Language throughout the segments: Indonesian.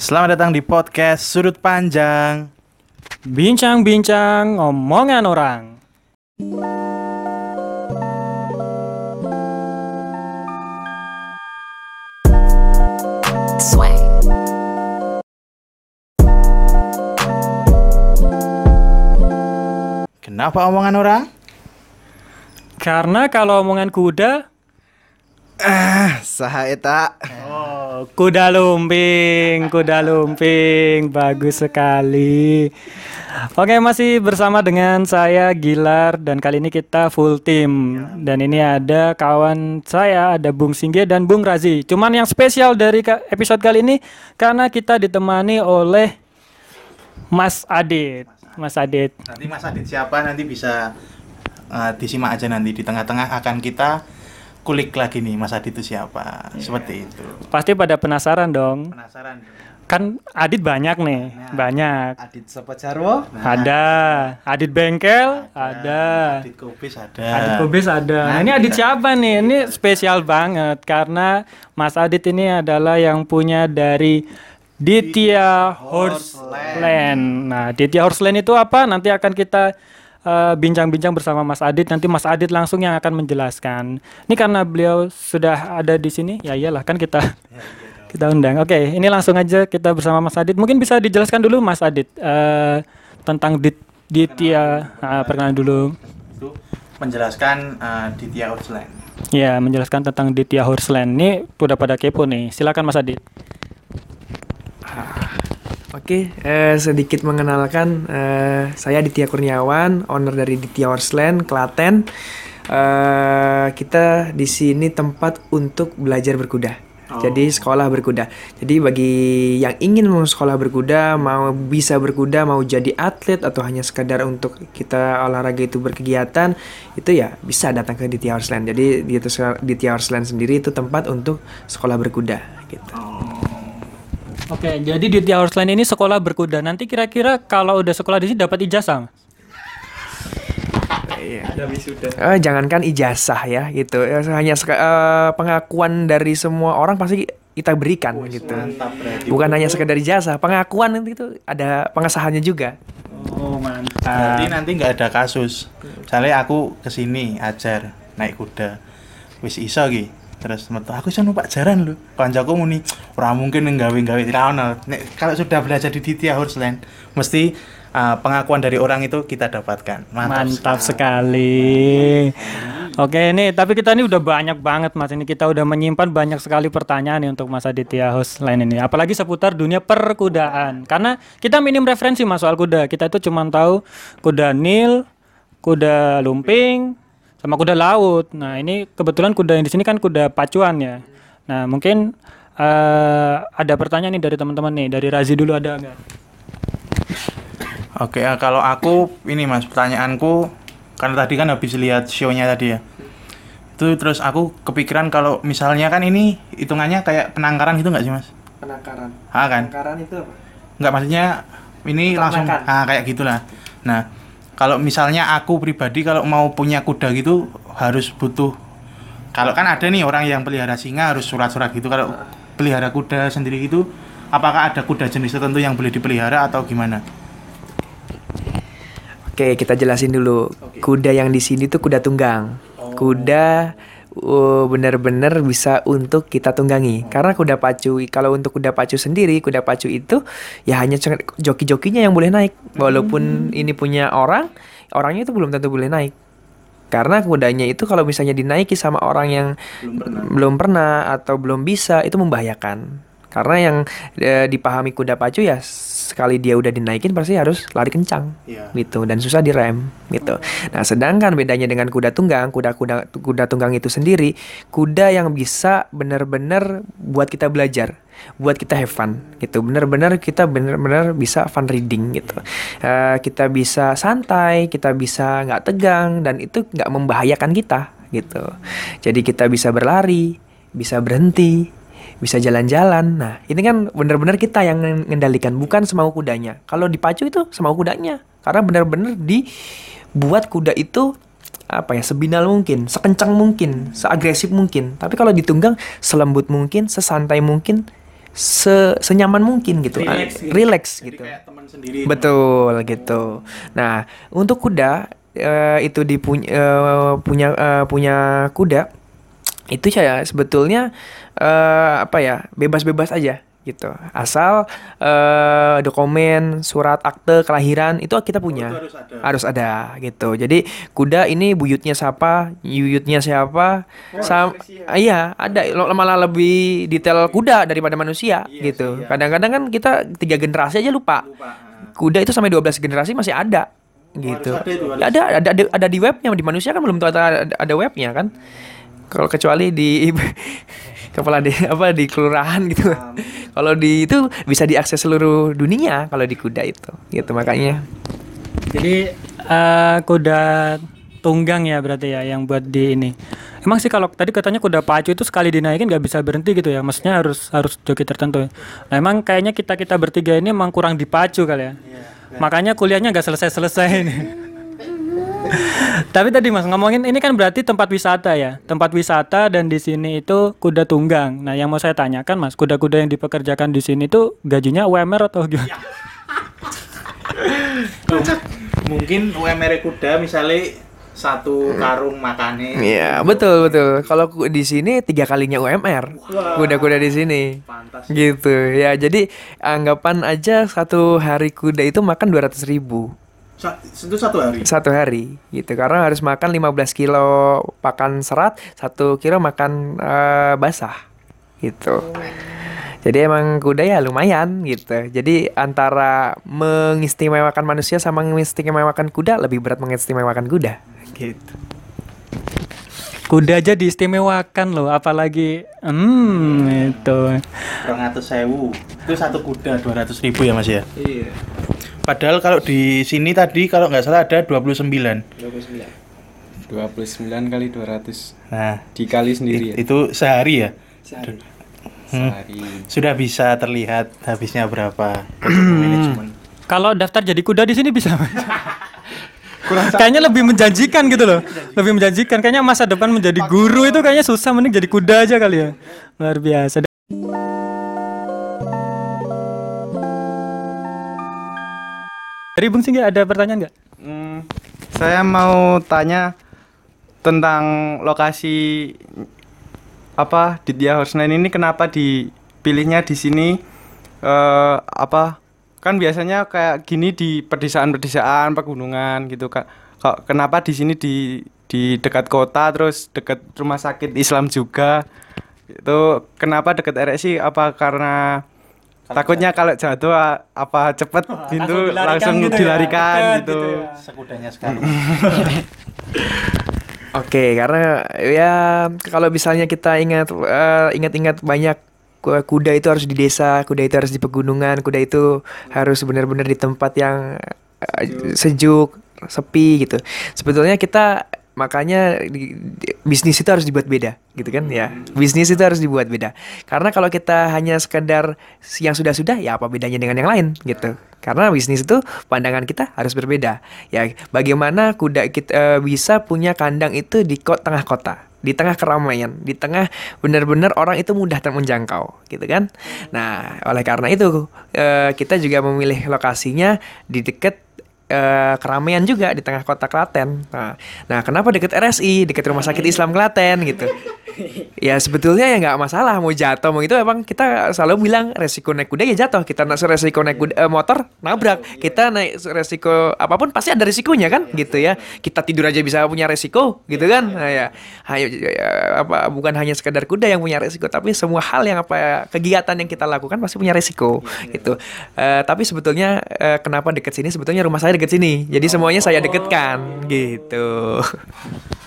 Selamat datang di podcast Sudut Panjang. Bincang-bincang omongan orang. Kenapa omongan orang? Karena kalau omongan kuda, Saha eta? Kuda lumping, kuda lumping, bagus sekali. Oke, masih bersama dengan saya Gilar dan kali ini kita full team. Dan ini ada kawan saya, ada Bung Singge dan Bung Razi. Cuman yang spesial dari episode kali ini karena kita ditemani oleh Mas Adit. Mas Adit. Nanti Mas Adit siapa nanti bisa uh, disimak aja nanti di tengah-tengah akan kita kulik lagi nih Mas Adit itu siapa. Seperti itu. Pasti pada penasaran dong. Penasaran? Kan Adit banyak nih, banyak. Adit Sopo Jarwo Ada Adit Bengkel, ada. Adit Kobis ada. Adit Kobis ada. Nah, Nah, ini Adit kita- siapa nih? Ini spesial banget karena Mas Adit ini adalah yang punya dari Ditya Horseland. Nah, Ditya Horseland itu apa? Nanti akan kita eh, bincang-bincang bersama Mas Adit. Nanti Mas Adit langsung yang akan menjelaskan. Ini karena beliau sudah ada di sini, ya iyalah kan kita kita undang. Oke, ini langsung aja kita bersama Mas Adit. Mungkin bisa dijelaskan dulu Mas Adit eh, tentang Dit Ditya ah, perkenalan dulu. Menjelaskan uh, Ditya Outsland. Ya, menjelaskan tentang Ditya Horseland. Ini udah pada kepo nih. Silakan Mas Adit. Oke, eh, sedikit mengenalkan eh, saya Ditya Kurniawan, owner dari Ditya Horseland, Klaten. Eh, kita di sini tempat untuk belajar berkuda. Jadi sekolah berkuda. Jadi bagi yang ingin mau sekolah berkuda, mau bisa berkuda, mau jadi atlet atau hanya sekadar untuk kita olahraga itu berkegiatan, itu ya bisa datang ke Ditya Horseland. Jadi di Ditya Horseland sendiri itu tempat untuk sekolah berkuda gitu. Oke, jadi Ditya Horseland ini sekolah berkuda. Nanti kira-kira kalau udah sekolah di sini dapat ijazah? Mas? Iya. Eh, jangankan ijazah ya gitu. Ya, hanya eh, pengakuan dari semua orang pasti kita berikan gitu. Mantap. Bukan hanya sekedar ijazah, pengakuan itu ada pengesahannya juga. Oh, mantap. Berarti nanti nggak ada kasus. Misalnya aku ke sini ajar naik kuda, wis iso ki. Terus metu aku iso numpak jaran lho. Kancaku muni ora mungkin nggawe-gawe ra ono. Nek kalau sudah belajar di Ditya Horseland, mesti uh, pengakuan dari orang itu kita dapatkan. Mantap sekali. Oke, ini tapi kita ini udah banyak banget Mas. Ini kita udah menyimpan banyak sekali pertanyaan nih untuk Mas Aditya Horseland ini. Apalagi seputar dunia perkudaan. Karena kita minim referensi Mas soal kuda. Kita itu cuma tahu kuda nil, kuda lumping, sama kuda laut. Nah, ini kebetulan kuda yang di sini kan kuda pacuan ya. Nah, mungkin eh, ada pertanyaan nih dari teman-teman nih. Dari Razi dulu ada nggak? Oke, uh, kalau aku ini Mas, pertanyaanku karena tadi kan habis lihat show-nya tadi ya. Itu terus aku kepikiran kalau misalnya kan ini hitungannya kayak penangkaran gitu nggak sih Mas? Penangkaran. Ah kan? Penangkaran itu apa? Nggak maksudnya ini langsung ah kayak gitulah. Nah, kalau misalnya aku pribadi kalau mau punya kuda gitu harus butuh kalau kan ada nih orang yang pelihara singa harus surat-surat gitu. Kalau pelihara kuda sendiri gitu apakah ada kuda jenis tertentu yang boleh dipelihara atau gimana? Oke, kita jelasin dulu. Kuda yang di sini tuh kuda tunggang. Kuda uh, benar-benar bisa untuk kita tunggangi. Karena kuda pacu, kalau untuk kuda pacu sendiri, kuda pacu itu ya hanya joki-jokinya yang boleh naik. Walaupun ini punya orang, orangnya itu belum tentu boleh naik. Karena kudanya itu kalau misalnya dinaiki sama orang yang belum pernah, atau belum bisa, itu membahayakan. Karena yang eh, dipahami kuda pacu ya sekali dia udah dinaikin pasti harus lari kencang Iya. gitu dan susah direm gitu. Nah, sedangkan bedanya dengan kuda tunggang, kuda-kuda kuda tunggang itu sendiri, kuda yang bisa benar-benar buat kita belajar, buat kita have fun gitu. Benar-benar kita benar-benar bisa fun reading gitu. Eh, kita bisa santai, kita bisa nggak tegang dan itu nggak membahayakan kita gitu. Jadi kita bisa berlari, bisa berhenti, bisa jalan-jalan. Nah, ini kan benar-benar kita yang mengendalikan, bukan semau kudanya. Kalau dipacu itu semau kudanya, karena benar-benar dibuat kuda itu apa ya sebinal mungkin, sekencang mungkin, seagresif mungkin. Tapi kalau ditunggang selembut mungkin, sesantai mungkin, se senyaman mungkin gitu, Relax Ah, gitu. relax Jadi gitu. kayak teman sendiri. Betul gitu. Nah, untuk kuda eh, itu dipunya eh, punya eh, punya kuda itu saya sebetulnya eh, apa ya bebas-bebas aja gitu. Asal eh, dokumen, surat akte kelahiran itu kita punya. Oh, itu harus ada. Harus ada gitu. Jadi kuda ini buyutnya siapa, yuyutnya siapa, sam Ah, iya ada malah lebih detail kuda daripada manusia Iya gitu. iya. Kadang-kadang kan kita tiga generasi aja lupa Lupa. kuda itu sampai 12 generasi masih ada gitu. harus ada itu, harus. ada, ada ada ada di webnya di manusia kan belum tahu ada, ada, ada webnya kan. Kalau kecuali di kepala di apa di kelurahan gitu. Kalau di itu bisa diakses seluruh dunia kalau di kuda itu. Gitu makanya. Jadi eh, kuda tunggang ya berarti ya yang buat di ini. Emang sih kalau tadi katanya kuda pacu itu sekali dinaikin nggak bisa berhenti gitu ya. Maksudnya harus harus joki tertentu. Nah, emang kayaknya kita kita bertiga ini emang kurang dipacu kali ya. Makanya kuliahnya nggak selesai selesai ini. Tapi tadi mas ngomongin ini kan berarti tempat wisata ya, tempat wisata dan di sini itu kuda tunggang. Nah yang mau saya tanyakan mas, kuda-kuda yang dipekerjakan di sini itu gajinya UMR atau gimana? Tuh, mungkin UMR kuda misalnya satu karung makane. Iya betul betul. Kalau di sini tiga kalinya UMR. Kuda-kuda di sini. Pantas. Gitu ya. Jadi anggapan aja satu hari kuda itu makan 200 ribu. Itu satu hari. satu hari gitu karena harus makan 15 kilo pakan serat satu kilo makan eh, basah gitu jadi emang kuda ya lumayan gitu jadi antara mengistimewakan manusia sama mengistimewakan kuda lebih berat mengistimewakan kuda gitu Kuda aja diistimewakan loh, apalagi hmm itu. Rong atus sewu. Itu satu kuda 200 ribu ya mas ya. Iya. Padahal kalau di sini tadi kalau nggak salah ada 29. 29 kali 200 Nah, dikali sendiri ya. itu sehari ya. Sehari. Hmm. Sehari. Sudah bisa terlihat habisnya berapa manajemen. Kalau daftar jadi kuda di sini bisa. kayaknya lebih menjanjikan gitu loh. Lebih menjanjikan. Kayaknya masa depan menjadi guru itu kayaknya susah mending jadi kuda aja kali ya. Luar biasa. Dari Bung Singgi ada pertanyaan nggak? Hmm, saya mau tanya tentang lokasi apa Ditya Horsenen ini kenapa dipilihnya di sini? Eh apa kan biasanya kayak gini di pedesaan-pedesaan pegunungan gitu kak. Kok kenapa di sini di di dekat kota terus dekat rumah sakit Islam juga? Itu kenapa dekat RSI apa karena takutnya kalau jatuh apa cepet gitu langsung dilarikan gitu, Sekudanya sekali. Oke, karena ya kalau misalnya kita ingat eh, ingat-ingat banyak ku- kuda itu harus di desa, kuda itu harus di pegunungan, kuda itu harus benar-benar di tempat yang eh, sejuk, sepi gitu. Sebetulnya kita makanya di- di- bisnis itu harus dibuat beda gitu kan? Ya bisnis itu harus dibuat beda. Karena kalau kita hanya sekedar yang sudah-sudah ya apa bedanya dengan yang lain gitu? Karena bisnis itu pandangan kita harus berbeda. Ya bagaimana kuda kita eh, bisa punya kandang itu di kota tengah kota di tengah keramaian di tengah benar-benar orang itu mudah ter- menjangkau gitu kan? Nah oleh karena itu eh, kita juga memilih lokasinya di dekat eh, keramaian juga di tengah kota Klaten. Nah, nah kenapa deket RSI, deket Rumah Sakit Islam Klaten gitu? ya sebetulnya ya nggak masalah mau jatuh mau itu emang kita selalu bilang resiko naik kuda ya jatuh. Kita naik resiko naik kuda, eh, motor nabrak. Kita naik resiko apa pun pasti ada resikonya kan gitu ya. kita tidur aja bisa punya resiko gitu kan? nah, ya. Hanya ya, apa bukan hanya sekedar kuda yang punya resiko tapi semua hal yang apa kegiatan yang kita lakukan pasti punya resiko gitu. Eh, tapi sebetulnya eh, kenapa deket sini? Sebetulnya rumah saya deket sini. Jadi semuanya saya deketkan gitu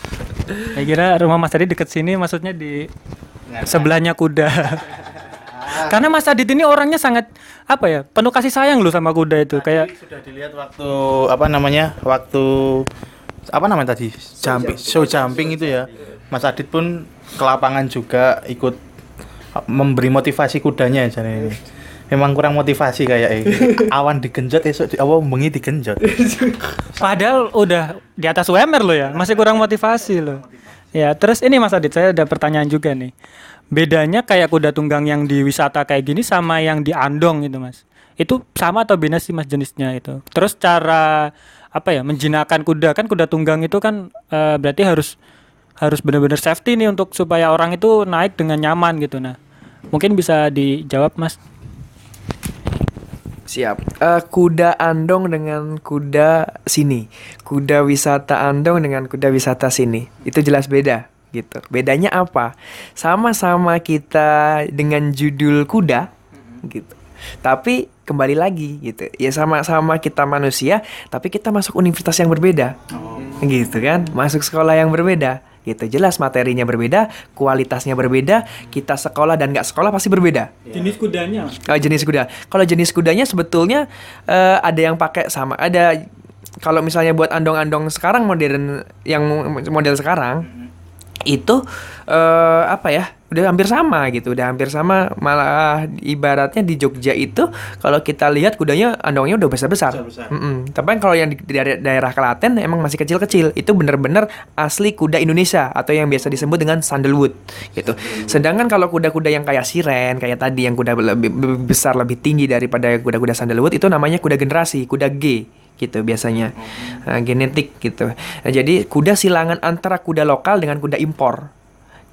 Saya kira rumah Mas tadi deket sini maksudnya di sebelahnya kuda. Karena Mas Adit ini orangnya sangat apa ya penuh kasih sayang loh sama kuda itu kayak Tadi sudah dilihat waktu apa namanya? Waktu apa namanya tadi? Jumping, show jumping itu ya. Mas Adit pun ke lapangan juga ikut memberi motivasi kudanya ya ini. Memang kurang motivasi kayak ini. Awan digenjot esok di awal bengi digenjot. Padahal udah di atas UMR loh ya, masih kurang motivasi loh. Ya, terus ini Mas Adit, saya ada pertanyaan juga nih. bedanya kayak kuda tunggang yang di wisata kayak gini sama yang di Andong gitu mas itu sama atau beda sih mas jenisnya itu terus cara apa ya menjinakkan kuda kan kuda tunggang itu kan eh, berarti harus harus benar-benar safety nih untuk supaya orang itu naik dengan nyaman gitu nah mungkin bisa dijawab mas Siap. Eh, kuda andong dengan kuda sini. Kuda wisata andong dengan kuda wisata sini. Itu jelas beda gitu. Bedanya apa? Sama-sama kita dengan judul kuda gitu. Tapi kembali lagi gitu. Ya sama-sama kita manusia, tapi kita masuk universitas yang berbeda. Gitu kan? Masuk sekolah yang berbeda. Gitu. Jelas materinya berbeda, kualitasnya berbeda, kita sekolah dan nggak sekolah pasti berbeda. jenis kudanya Oh, jenis kuda. Kalau jenis kudanya sebetulnya eh, ada yang pakai sama ada kalau misalnya buat andong-andong sekarang modern yang model sekarang itu eh, apa ya? Udah hampir sama gitu, udah hampir sama malah ibaratnya di Jogja itu kalau kita lihat kudanya andongnya udah besar-besar. Besar-besar. Mm-mm. Tapi kan kalau yang di, daerah, daerah Klaten emang masih kecil-kecil. Itu bener-bener asli kuda Indonesia atau yang biasa disebut dengan sandalwood gitu. Sedangkan kalau kuda-kuda yang kayak siren, kayak tadi yang kuda lebih, lebih besar, lebih tinggi daripada kuda-kuda sandalwood itu namanya kuda generasi, kuda G gitu biasanya Nah, genetik gitu. Nah, jadi kuda silangan antara kuda lokal dengan kuda impor.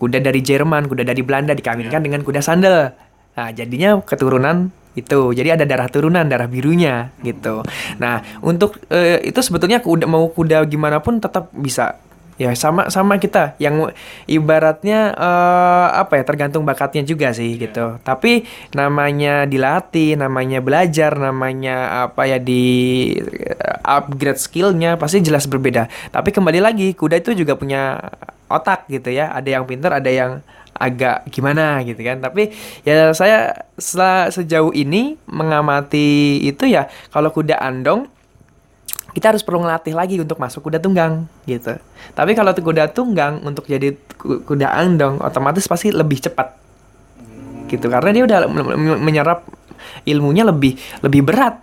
Kuda dari Jerman, kuda dari Belanda dikawinkan dengan kuda sandal. Nah, jadinya keturunan itu. Jadi ada darah turunan, darah birunya gitu. Nah, untuk eh, itu sebetulnya kuda mau kuda gimana pun tetap bisa. Ya sama sama kita yang ibaratnya eh, apa ya tergantung bakatnya juga sih gitu. Tapi namanya dilatih, namanya belajar, namanya apa ya di eh, upgrade skillnya pasti jelas berbeda. Tapi kembali lagi kuda itu juga punya otak gitu ya. Ada yang pintar, ada yang agak gimana gitu kan. Tapi ya saya sela- sejauh ini mengamati itu ya kalau kuda andong kita harus perlu ngelatih lagi untuk masuk kuda tunggang gitu. Tapi kalau kuda tunggang untuk jadi ku- kuda andong otomatis pasti lebih cepat. Gitu karena dia udah menyerap ilmunya lebih lebih berat.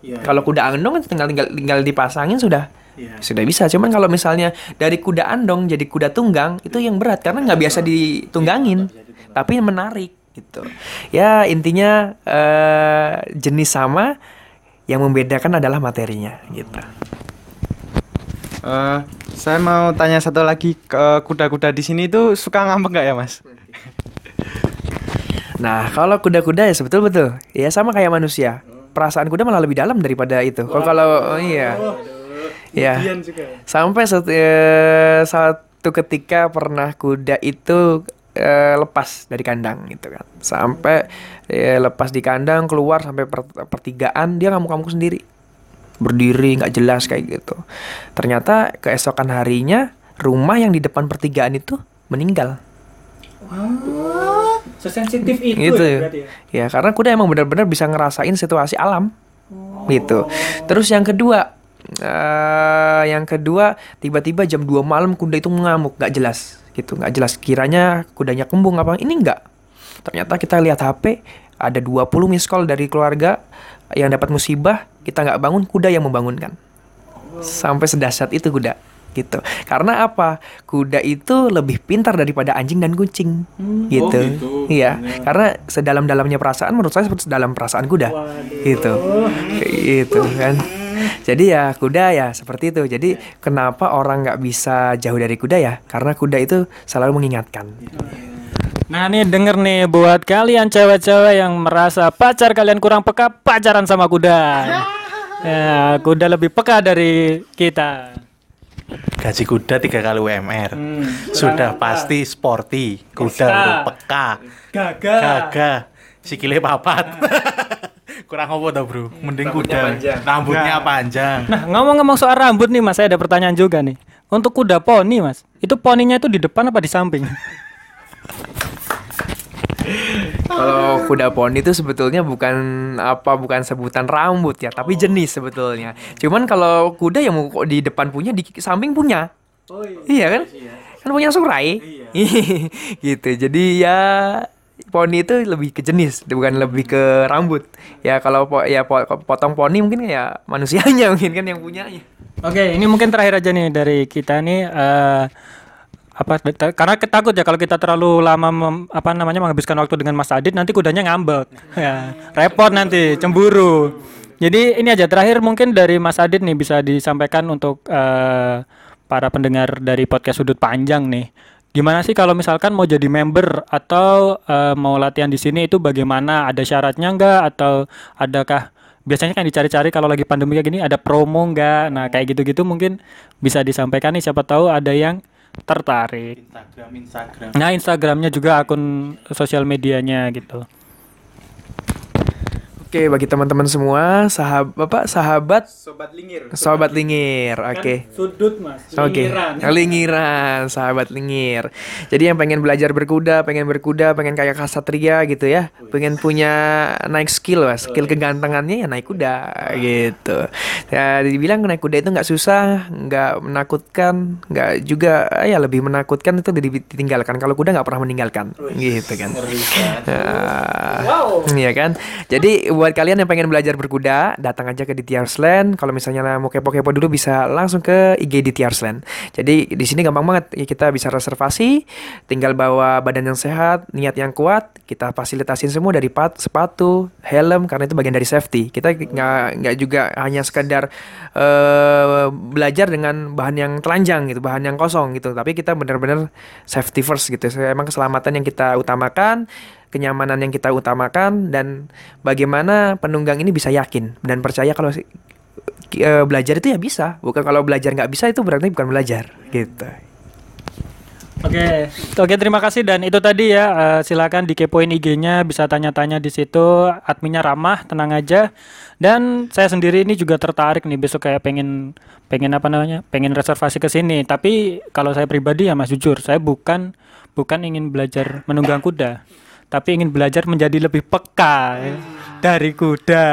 Iya. Kalau kuda andong kan tinggal tinggal tinggal dipasangin sudah Iya. sudah bisa. Cuman kalau misalnya dari kuda andong jadi kuda tunggang itu yang berat karena nggak biasa ditunggangin, tapi menarik gitu. Ya intinya eh, jenis sama, yang membedakan adalah materinya gitu. Eh, saya mau tanya satu lagi ke kuda-kuda di sini itu suka ngambek nggak ya mas? Nah kalau kuda-kuda ya sebetul betul, ya sama kayak manusia. Perasaan kuda malah lebih dalam daripada itu. Kalau kalau oh, iya, ya. Sampai satu, eh, satu ketika pernah kuda itu eh, lepas dari kandang gitu kan. Sampai eh, lepas di kandang keluar sampai per- pertigaan dia ngamuk-ngamuk sendiri. Berdiri nggak jelas kayak gitu. Ternyata keesokan harinya rumah yang di depan pertigaan itu meninggal. sesensitif itu gitu ya ya, berarti ya? ya karena kuda emang benar-benar bisa ngerasain situasi alam gitu terus yang kedua eh yang kedua tiba-tiba jam 2 malam kuda itu mengamuk. Nggak jelas gitu. Nggak jelas kiranya kudanya kembung apa. Ini enggak ternyata kita lihat HP ada 20 miss call dari keluarga yang dapat musibah. Kita nggak bangun kuda yang membangunkan. Sampai sedahsyat itu kuda gitu. Karena apa? Kuda itu lebih pintar daripada anjing dan kucing gitu. gitu. iya. Karena sedalam-dalamnya perasaan menurut saya seperti sedalam perasaan kuda gitu. Kayak gitu kan jadi ya kuda ya seperti itu jadi kenapa orang nggak bisa jauh dari kuda ya karena kuda itu selalu mengingatkan Nah nih denger nih buat kalian cewek-cewek yang merasa pacar kalian kurang peka pacaran sama kuda. Ya kuda lebih peka dari kita. Gaji kuda tiga kali UMR. Hmm. Sudah pasti sporty. Kuda peka. Gagah. Gagah. Sikile papat. Kurang apa tau bro? Mending kuda. Rambutnya panjang. Nah ngomong-ngomong soal rambut nih mas, saya ada pertanyaan juga nih. Untuk kuda poni mas, itu poninya itu di depan apa di samping? Kalau kuda poni itu sebetulnya bukan apa bukan sebutan rambut ya, tapi jenis sebetulnya. Cuman kalau kuda yang mau di depan punya di samping punya. iya. kan? Kan punya surai. gitu. Jadi ya poni itu lebih ke jenis, bukan lebih ke rambut. Ya kalau po- ya po- potong poni mungkin ya manusianya mungkin kan yang punyanya. Oke, ini mungkin terakhir aja nih dari kita nih. eh, apa karena ketakut ya kalau kita terlalu lama mem- apa namanya menghabiskan waktu dengan Mas Adit nanti kudanya ngambek ya repot nanti cemburu jadi ini aja terakhir mungkin dari Mas Adit nih bisa disampaikan untuk eh, para pendengar dari podcast sudut panjang nih gimana sih kalau misalkan mau jadi member atau eh, mau latihan di sini itu bagaimana? Ada syaratnya enggak atau adakah biasanya kan dicari-cari kalau lagi pandemi kayak gini ada promo enggak nah kayak gitu-gitu mungkin bisa disampaikan nih siapa tahu ada yang tertarik. Instagram Instagram. Nah, Instagramnya juga akun sosial medianya gitu. Oke, bagi teman-teman semua, sahabat Bapak, sahabat Sobat Lingir. Sobat Lingir. Oke. Sudut mas. Oke, lingiran, sahabat lingir. Jadi yang pengen belajar berkuda, pengen berkuda, pengen kayak kasatria gitu ya, pengen punya naik skill lah, skill kegantengannya ya naik kuda gitu. Ya dibilang naik kuda itu nggak susah, nggak menakutkan, nggak juga ya lebih menakutkan itu ditinggalkan. Kalau kuda nggak pernah meninggalkan, gitu kan. Nah, Iya kan. Jadi buat kalian yang pengen belajar berkuda, datang aja ke Ditya Land. Kalau misalnya mau kepo-kepo dulu bisa langsung ke IG Ditya Land. Jadi di sini gampang banget. Ya, Kita bisa reservasi, tinggal bawa badan yang sehat, niat yang kuat. Kita fasilitasin semua dari pat, sepatu, helm karena itu bagian dari safety. Kita nggak nggak juga hanya sekedar eh, belajar dengan bahan yang telanjang gitu, bahan yang kosong gitu. Tapi kita benar-benar safety first gitu. Emang keselamatan yang kita utamakan kenyamanan yang kita utamakan dan bagaimana penunggang ini bisa yakin dan percaya kalau eh, belajar itu ya bisa. Bukan kalau belajar nggak bisa itu berarti bukan belajar gitu. Oke, oke terima kasih. Dan itu tadi ya eh, silakan dikepoin IG-nya bisa tanya-tanya di situ. Adminnya ramah tenang aja. Dan saya sendiri ini juga tertarik nih besok kayak pengen pengen apa namanya pengen reservasi ke sini. Tapi kalau saya pribadi ya mas jujur saya bukan bukan ingin belajar menunggang kuda tapi ingin belajar menjadi lebih peka ya, dari kuda.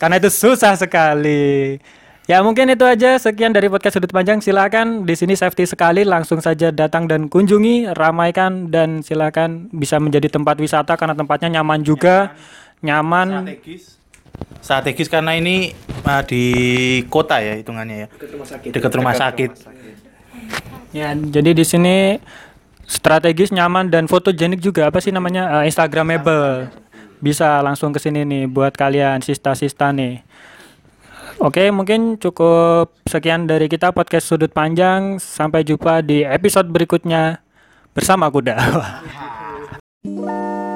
Karena itu susah sekali. Ya mungkin itu aja. Sekian dari podcast sudut panjang. Silakan di sini safety sekali. Langsung saja datang dan kunjungi ramaikan dan silakan bisa menjadi tempat wisata karena tempatnya nyaman juga. Nyaman. Strategis. Strategis karena ini ah, di kota ya hitungannya ya. Dekat rumah sakit. Ya jadi di sini strategis nyaman dan fotogenik juga apa sih namanya Eh, instagramable bisa langsung ke sini nih buat kalian sista-sista nih Oke, mungkin cukup sekian dari kita podcast sudut panjang. Sampai jumpa di episode berikutnya bersama kuda.